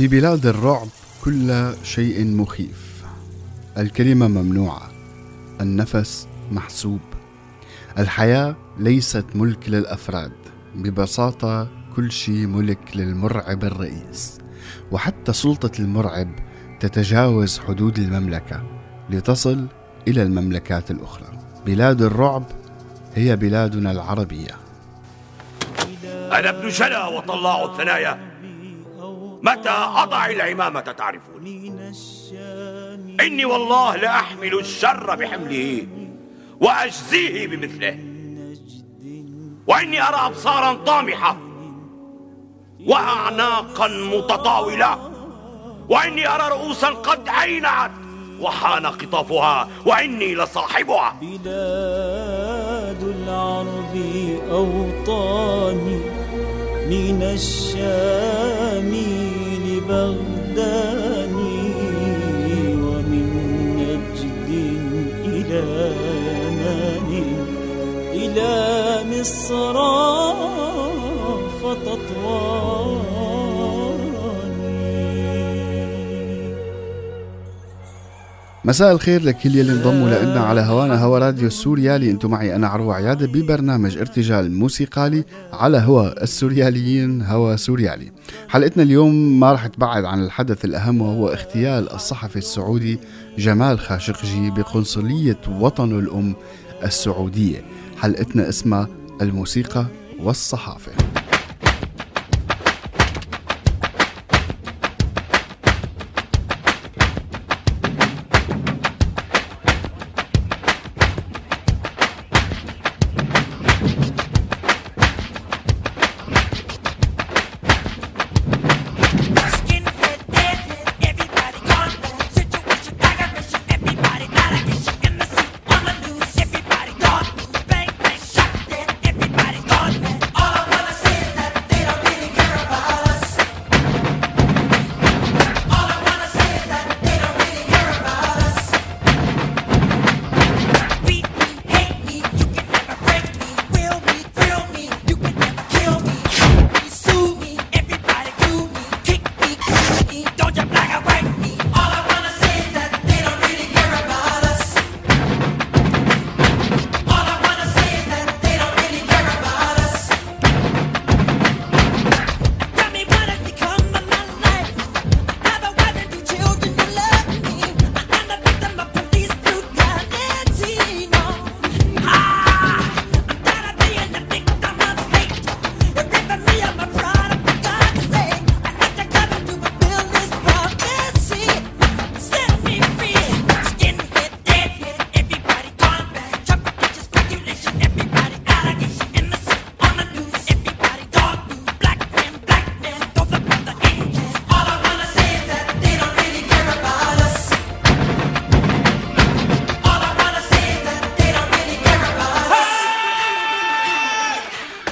في بلاد الرعب كل شيء مخيف. الكلمة ممنوعة النفس محسوب. الحياة ليست ملك للأفراد ببساطة كل شيء ملك للمرعب الرئيس. وحتى سلطة المرعب تتجاوز حدود المملكة لتصل إلى المملكات الأخرى. بلاد الرعب هي بلادنا العربية. أنا ابن شلا وطلاع الثنايا. متى أضع العمامة تعرفون؟ إني والله لأحمل الشر بحمله وأجزيه بمثله. وإني أرى أبصارا طامحة وأعناقا متطاولة. وإني أرى رؤوسا قد عينعت وحان قطافها وإني لصاحبها. بلاد العرب أوطاني من الشام لبغداد ومن نجد إلى يمن إلى مصر فتطواني مساء الخير لكل يلي انضموا لنا على هوانا هوا راديو السوريالي. أنتم معي أنا عروة عيادة ببرنامج ارتجال موسيقالي على هوا السورياليين هوا سوريالي. حلقتنا اليوم ما رح تبعد عن الحدث الأهم وهو اغتيال الصحفي السعودي جمال خاشقجي بقنصلية وطنه الأم السعودية. حلقتنا اسمها الموسيقى والصحافة.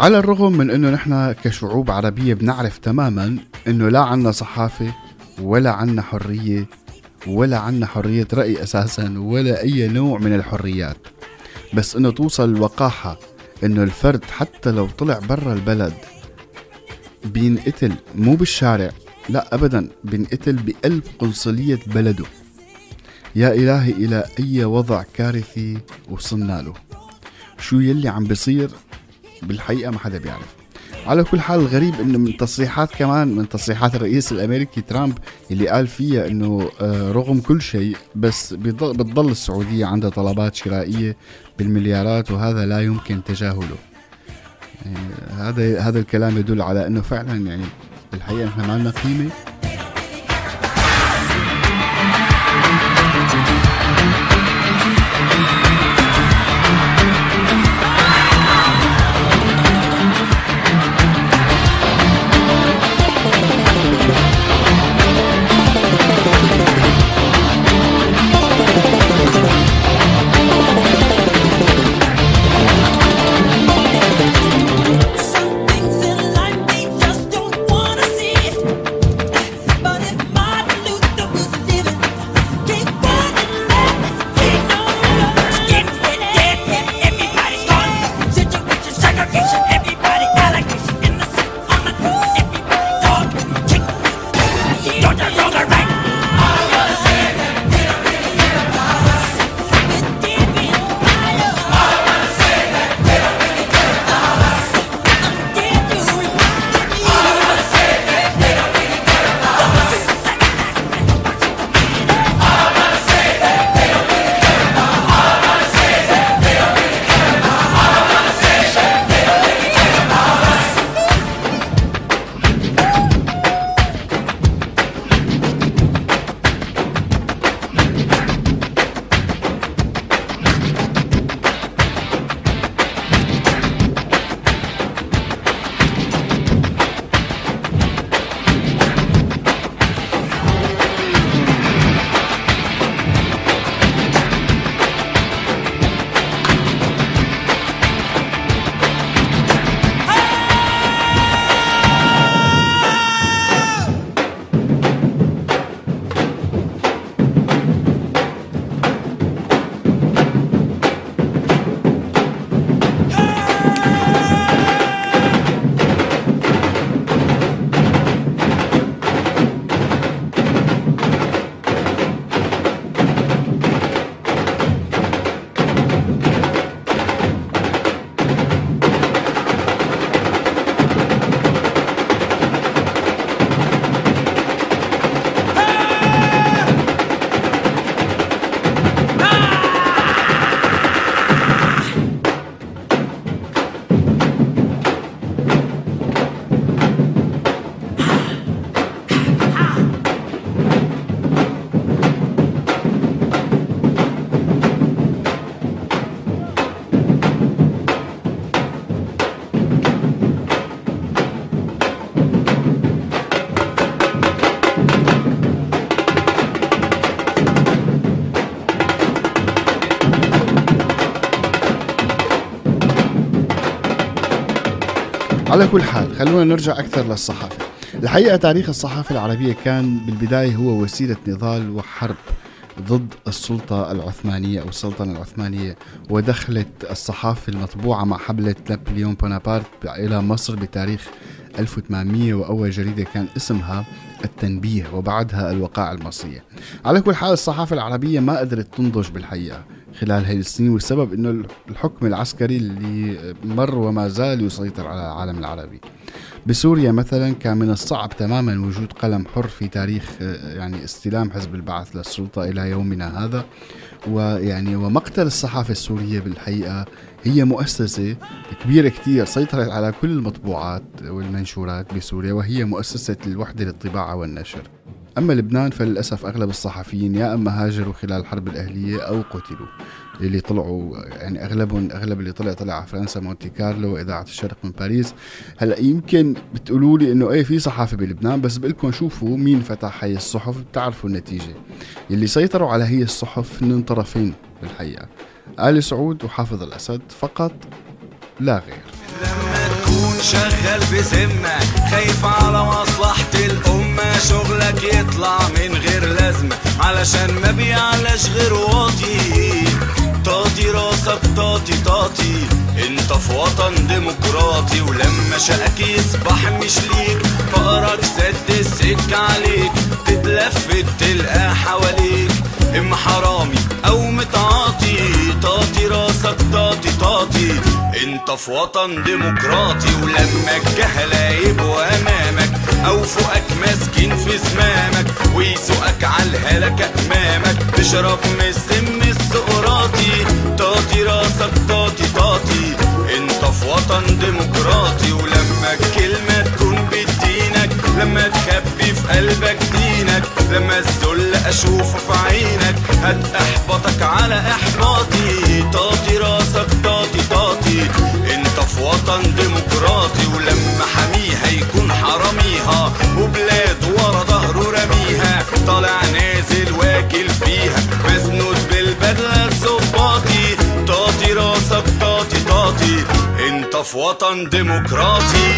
على الرغم من إنه نحن كشعوب عربية بنعرف تماما إنه لا عنا صحافة ولا عنا حرية ولا عنا حرية رأي أساسا ولا أي نوع من الحريات. بس إنه توصل الوقاحة إنه الفرد حتى لو طلع برا البلد بينقتل مو بالشارع لا ابدا بينقتل بقلب قنصلية بلده. يا إلهي إلى أي وضع كارثي وصلنا له. شو يلي عم بيصير؟ بالحقيقة ما حدا بيعرف. على كل حال الغريب إنه من تصريحات كمان من تصريحات الرئيس الأمريكي ترامب اللي قال فيها إنه آه، رغم كل شيء بس بتضل السعودية عندها طلبات شرائية بالمليارات وهذا لا يمكن تجاهله. يعني هذا هذا الكلام يدل على إنه فعلا يعني بالحقيقة نحن ما لنا قيمة. خلونا نرجع أكثر للصحافة. الحقيقة تاريخ الصحافة العربية كان بالبداية هو وسيلة نضال وحرب ضد السلطة العثمانية أو السلطنة العثمانية ودخلت الصحافة المطبوعة مع حملة نابليون بونابرت إلى مصر بتاريخ 1800 وأول جريدة كان اسمها التنبيه وبعدها الوقائع المصرية. على كل حال الصحافة العربية ما قدرت تنضج بالحقيقة. خلال هذه السنين والسبب إنه الحكم العسكري اللي مر وما زال يسيطر على العالم العربي. بسوريا مثلا كان من الصعب تماما وجود قلم حر في تاريخ آه، يعني استلام حزب البعث للسلطة إلى يومنا هذا. ويعني ومقتل الصحافة السورية بالحقيقة هي مؤسسة كبيرة كتير سيطرت على كل المطبوعات والمنشورات بسوريا وهي مؤسسة الوحدة للطباعة والنشر. أما لبنان فللأسف أغلب الصحفيين يا أما هاجروا خلال الحرب الأهلية أو قتلوا. اللي طلعوا يعني اغلبهم أغلب اللي طلع طلع على فرنسا مونتي كارلو وإذاعة الشرق من باريس. هلأ يمكن بتقولوا لي إنه إيه في صحافة بلبنان بس بقول شوفوا مين فتح هي الصحف بتعرفوا النتيجة. اللي سيطروا على هي الصحف من طرفين بالحقيقة. آل سعود وحافظ الأسد فقط لا غير. لما تكون شغال بذمة خايف على مصلحة الأمة شغلك يطلع من غير لازمة علشان ما بيعلاش غير واطي. طاطي راسك طاطي طاطي. انت في وطن ديمقراطي. ولما شقك يصبح مش ليك. فقرك سد السكة عليك. تتلفت تلقى حواليك. اما حرامي أو متعاطي. طاطي انت في وطن ديمقراطي ولما الجهلة يبقوا امامك أو فوقك ماسكين في زمامك. ويسوقك على الهلكة أمامك. تشرب من السم السقراطي طاطي راسك طاطي طاطي انت في وطن ديمقراطي ولما الكلمة تكون بدينك. لما تخبي في قلبك دينك. لما الذل أشوفه في عينك. هتحبطك على احباطي وطن ديمقراطي ولما حميها يكون حراميها وبلاد ورا ظهره رميها. طالع نازل واكل فيها مسنود بالبدلة الظباطي طاطي راسك طاطي طاطي. انت في وطن ديمقراطي.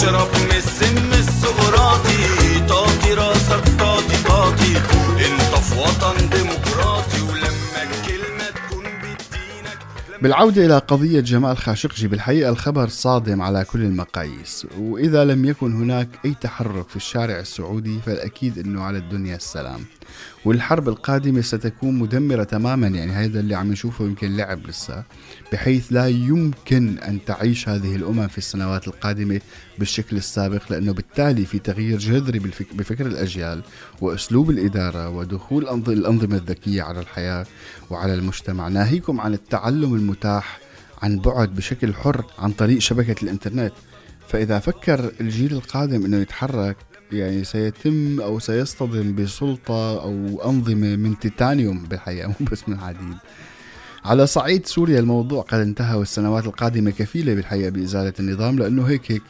تشرب من السم السقراطي طاطي راسك طاطي طاطي انت في وطن ديمقراطي. ولما الكلمة تكون بدينك بالعودة إلى قضية جمال خاشقجي بالحقيقة الخبر صادم على كل المقاييس. وإذا لم يكن هناك أي تحرك في الشارع السعودي فالأكيد أنه على الدنيا السلام. والحرب القادمة ستكون مدمرة تماما. يعني هذا اللي عم نشوفه يمكن لعب لسه بحيث لا يمكن أن تعيش هذه الأمم في السنوات القادمة بالشكل السابق لأنه بالتالي في تغيير جذري بفكر الأجيال وأسلوب الإدارة ودخول أنظ- الأنظمة الذكية على الحياة وعلى المجتمع. ناهيكم عن التعلم المتاح عن بعد بشكل حر عن طريق شبكة الإنترنت. فإذا فكر الجيل القادم أنه يتحرك يعني سيتم أو سيصطدم بسلطة أو أنظمة من تيتانيوم بالحقيقة مو بس من حديد. على صعيد سوريا الموضوع قد انتهى والسنوات القادمة كفيلة بالحقيقة بإزالة النظام لأنه هيك هيك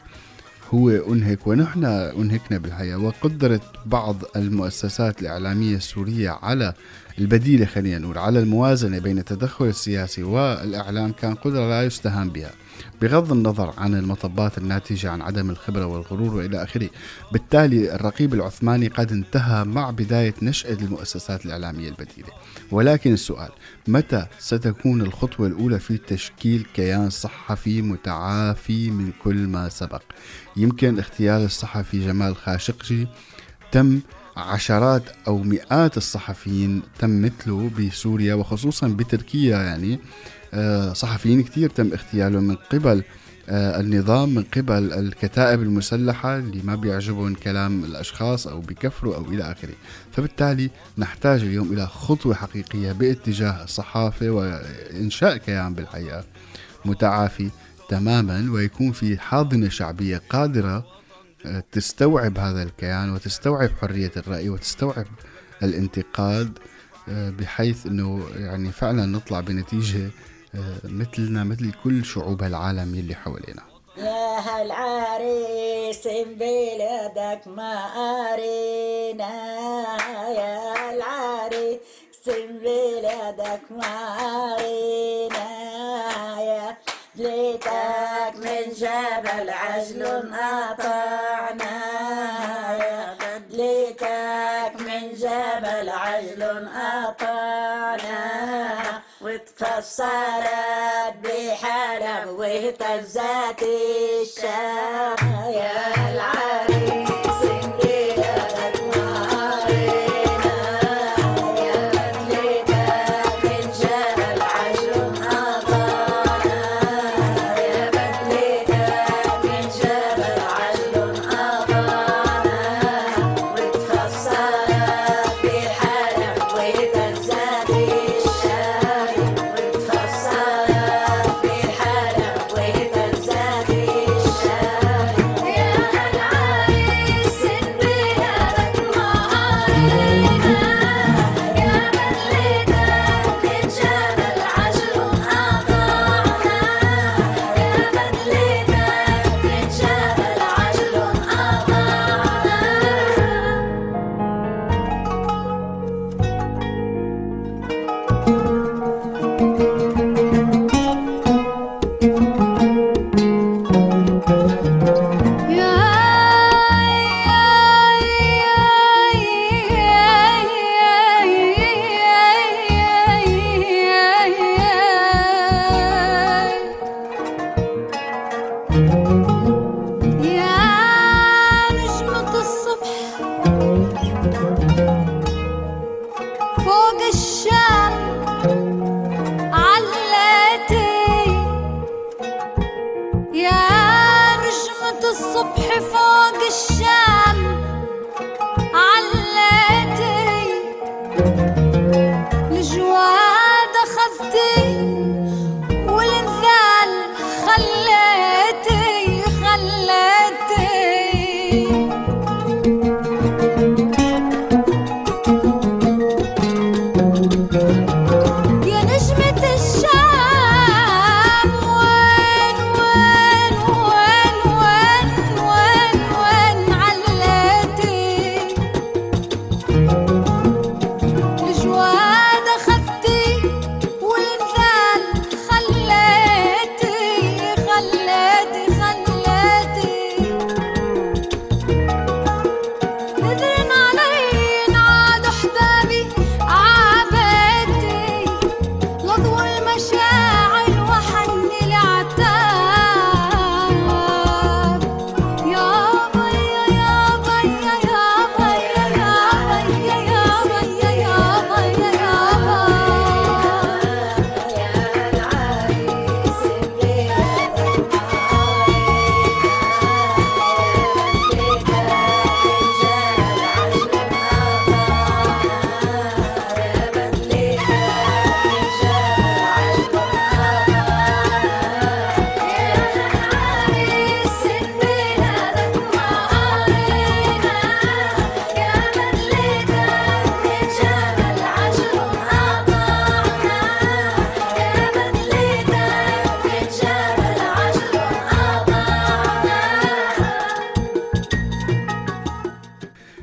هو أنهك ونحن أنهكنا بالحقيقة وقدرت بعض المؤسسات الإعلامية السورية على البديلة خلينا نقول على الموازنة بين التدخل السياسي والإعلام كان قدرة لا يستهان بها بغض النظر عن المطبات الناتجة عن عدم الخبرة والغرور وإلى آخره. بالتالي الرقيب العثماني قد انتهى مع بداية نشأة المؤسسات الإعلامية البديلة. ولكن السؤال متى ستكون الخطوة الأولى في تشكيل كيان صحفي متعافي من كل ما سبق؟ يمكن اغتيال الصحفي جمال خاشقجي. تم عشرات أو مئات الصحفيين تم مثله بسوريا وخصوصا بتركيا يعني. آه، صحفيين كتير تم اغتيالهم من قبل آه، النظام من قبل الكتائب المسلحة اللي ما بيعجبهم كلام الأشخاص أو بكفروا أو إلى آخره. فبالتالي نحتاج اليوم إلى خطوة حقيقية باتجاه الصحافة وإنشاء كيان بالحقيقة متعافي تماما ويكون في حاضنة شعبية قادرة تستوعب هذا الكيان وتستوعب حرية الرأي وتستوعب الانتقاد آه، بحيث إنه يعني فعلا نطلع بنتيجة آه، مثلنا مثل كل شعوب العالم يلي حوالينا. يا هالعريس بلادك ما أرينا؟ يا العريس بلادك ما أرينا؟ ليتك من جبل عجل قطعنا ليتك من جبل عجل قطعنا وتفسرت بحلب واهتزت الشام. يا العريس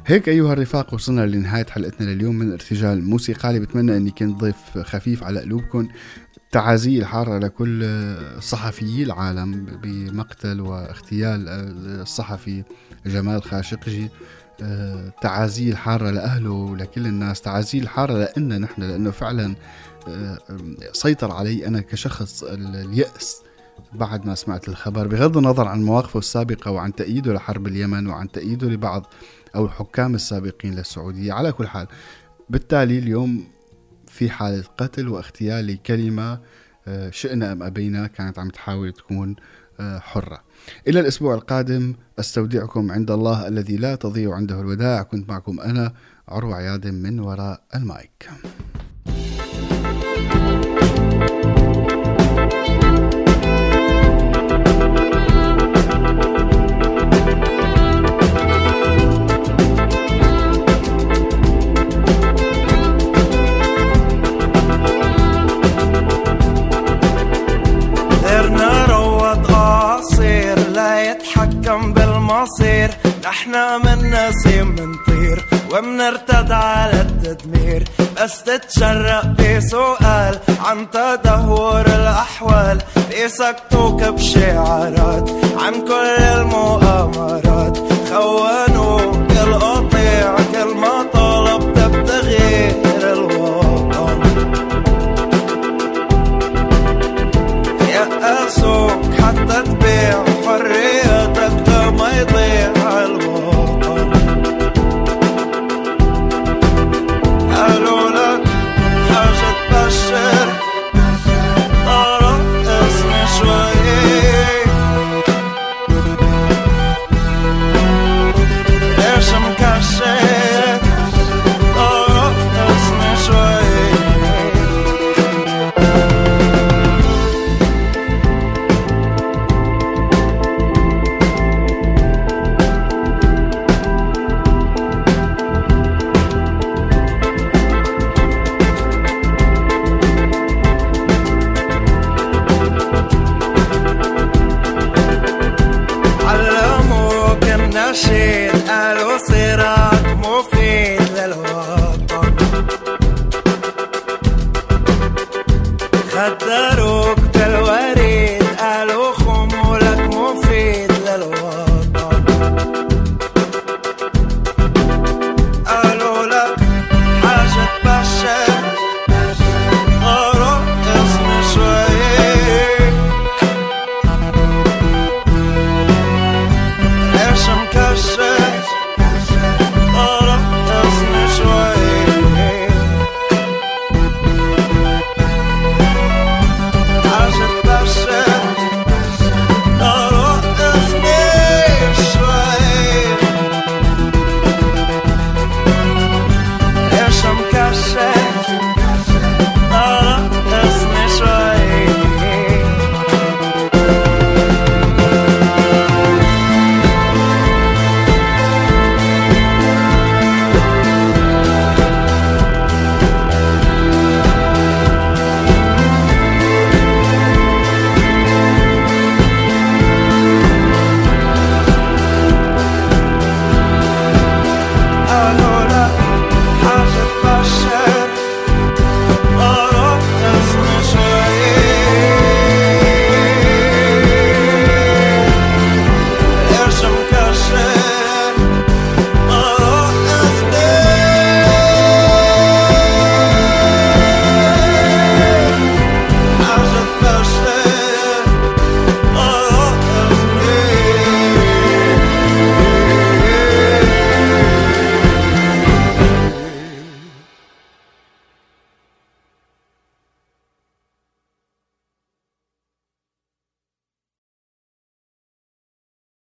هيك أيها الرفاق وصلنا لنهاية حلقتنا لليوم من ارتجال موسيقالي بتمنى أني كنت ضيف خفيف على قلوبكم. تعازي الحارة لكل صحفيي العالم بمقتل واغتيال الصحفي جمال خاشقجي. تعازي الحارة لأهله ولكل الناس. تعازي الحارة لنا نحن لأنه فعلا آه، سيطر علي أنا كشخص ال- اليأس. بعد ما سمعت الخبر بغض النظر عن مواقفه السابقة وعن تأييده لحرب اليمن وعن تأييده لبعض أو الحكام السابقين للسعودية على كل حال بالتالي اليوم في حالة قتل واغتيال لكلمة آه، شئنا أم أبينا كانت عم تحاول تكون آه، حرة. إلى الأسبوع القادم أستودعكم عند الله الذي لا تضيع عنده الوداع. كنت معكم أنا عروة عيادم من وراء المايك. نحنا من نسيم منطير ومنرتد على التدمير بس تتشرق بسؤال عن تدهور الأحوال. بيسكتوك بشعارات عن كل المؤامرات. خونوك القطيع كل ما طلبت بتغيير الوطن. يأسوك حتى تبيع حريتك لما يضيع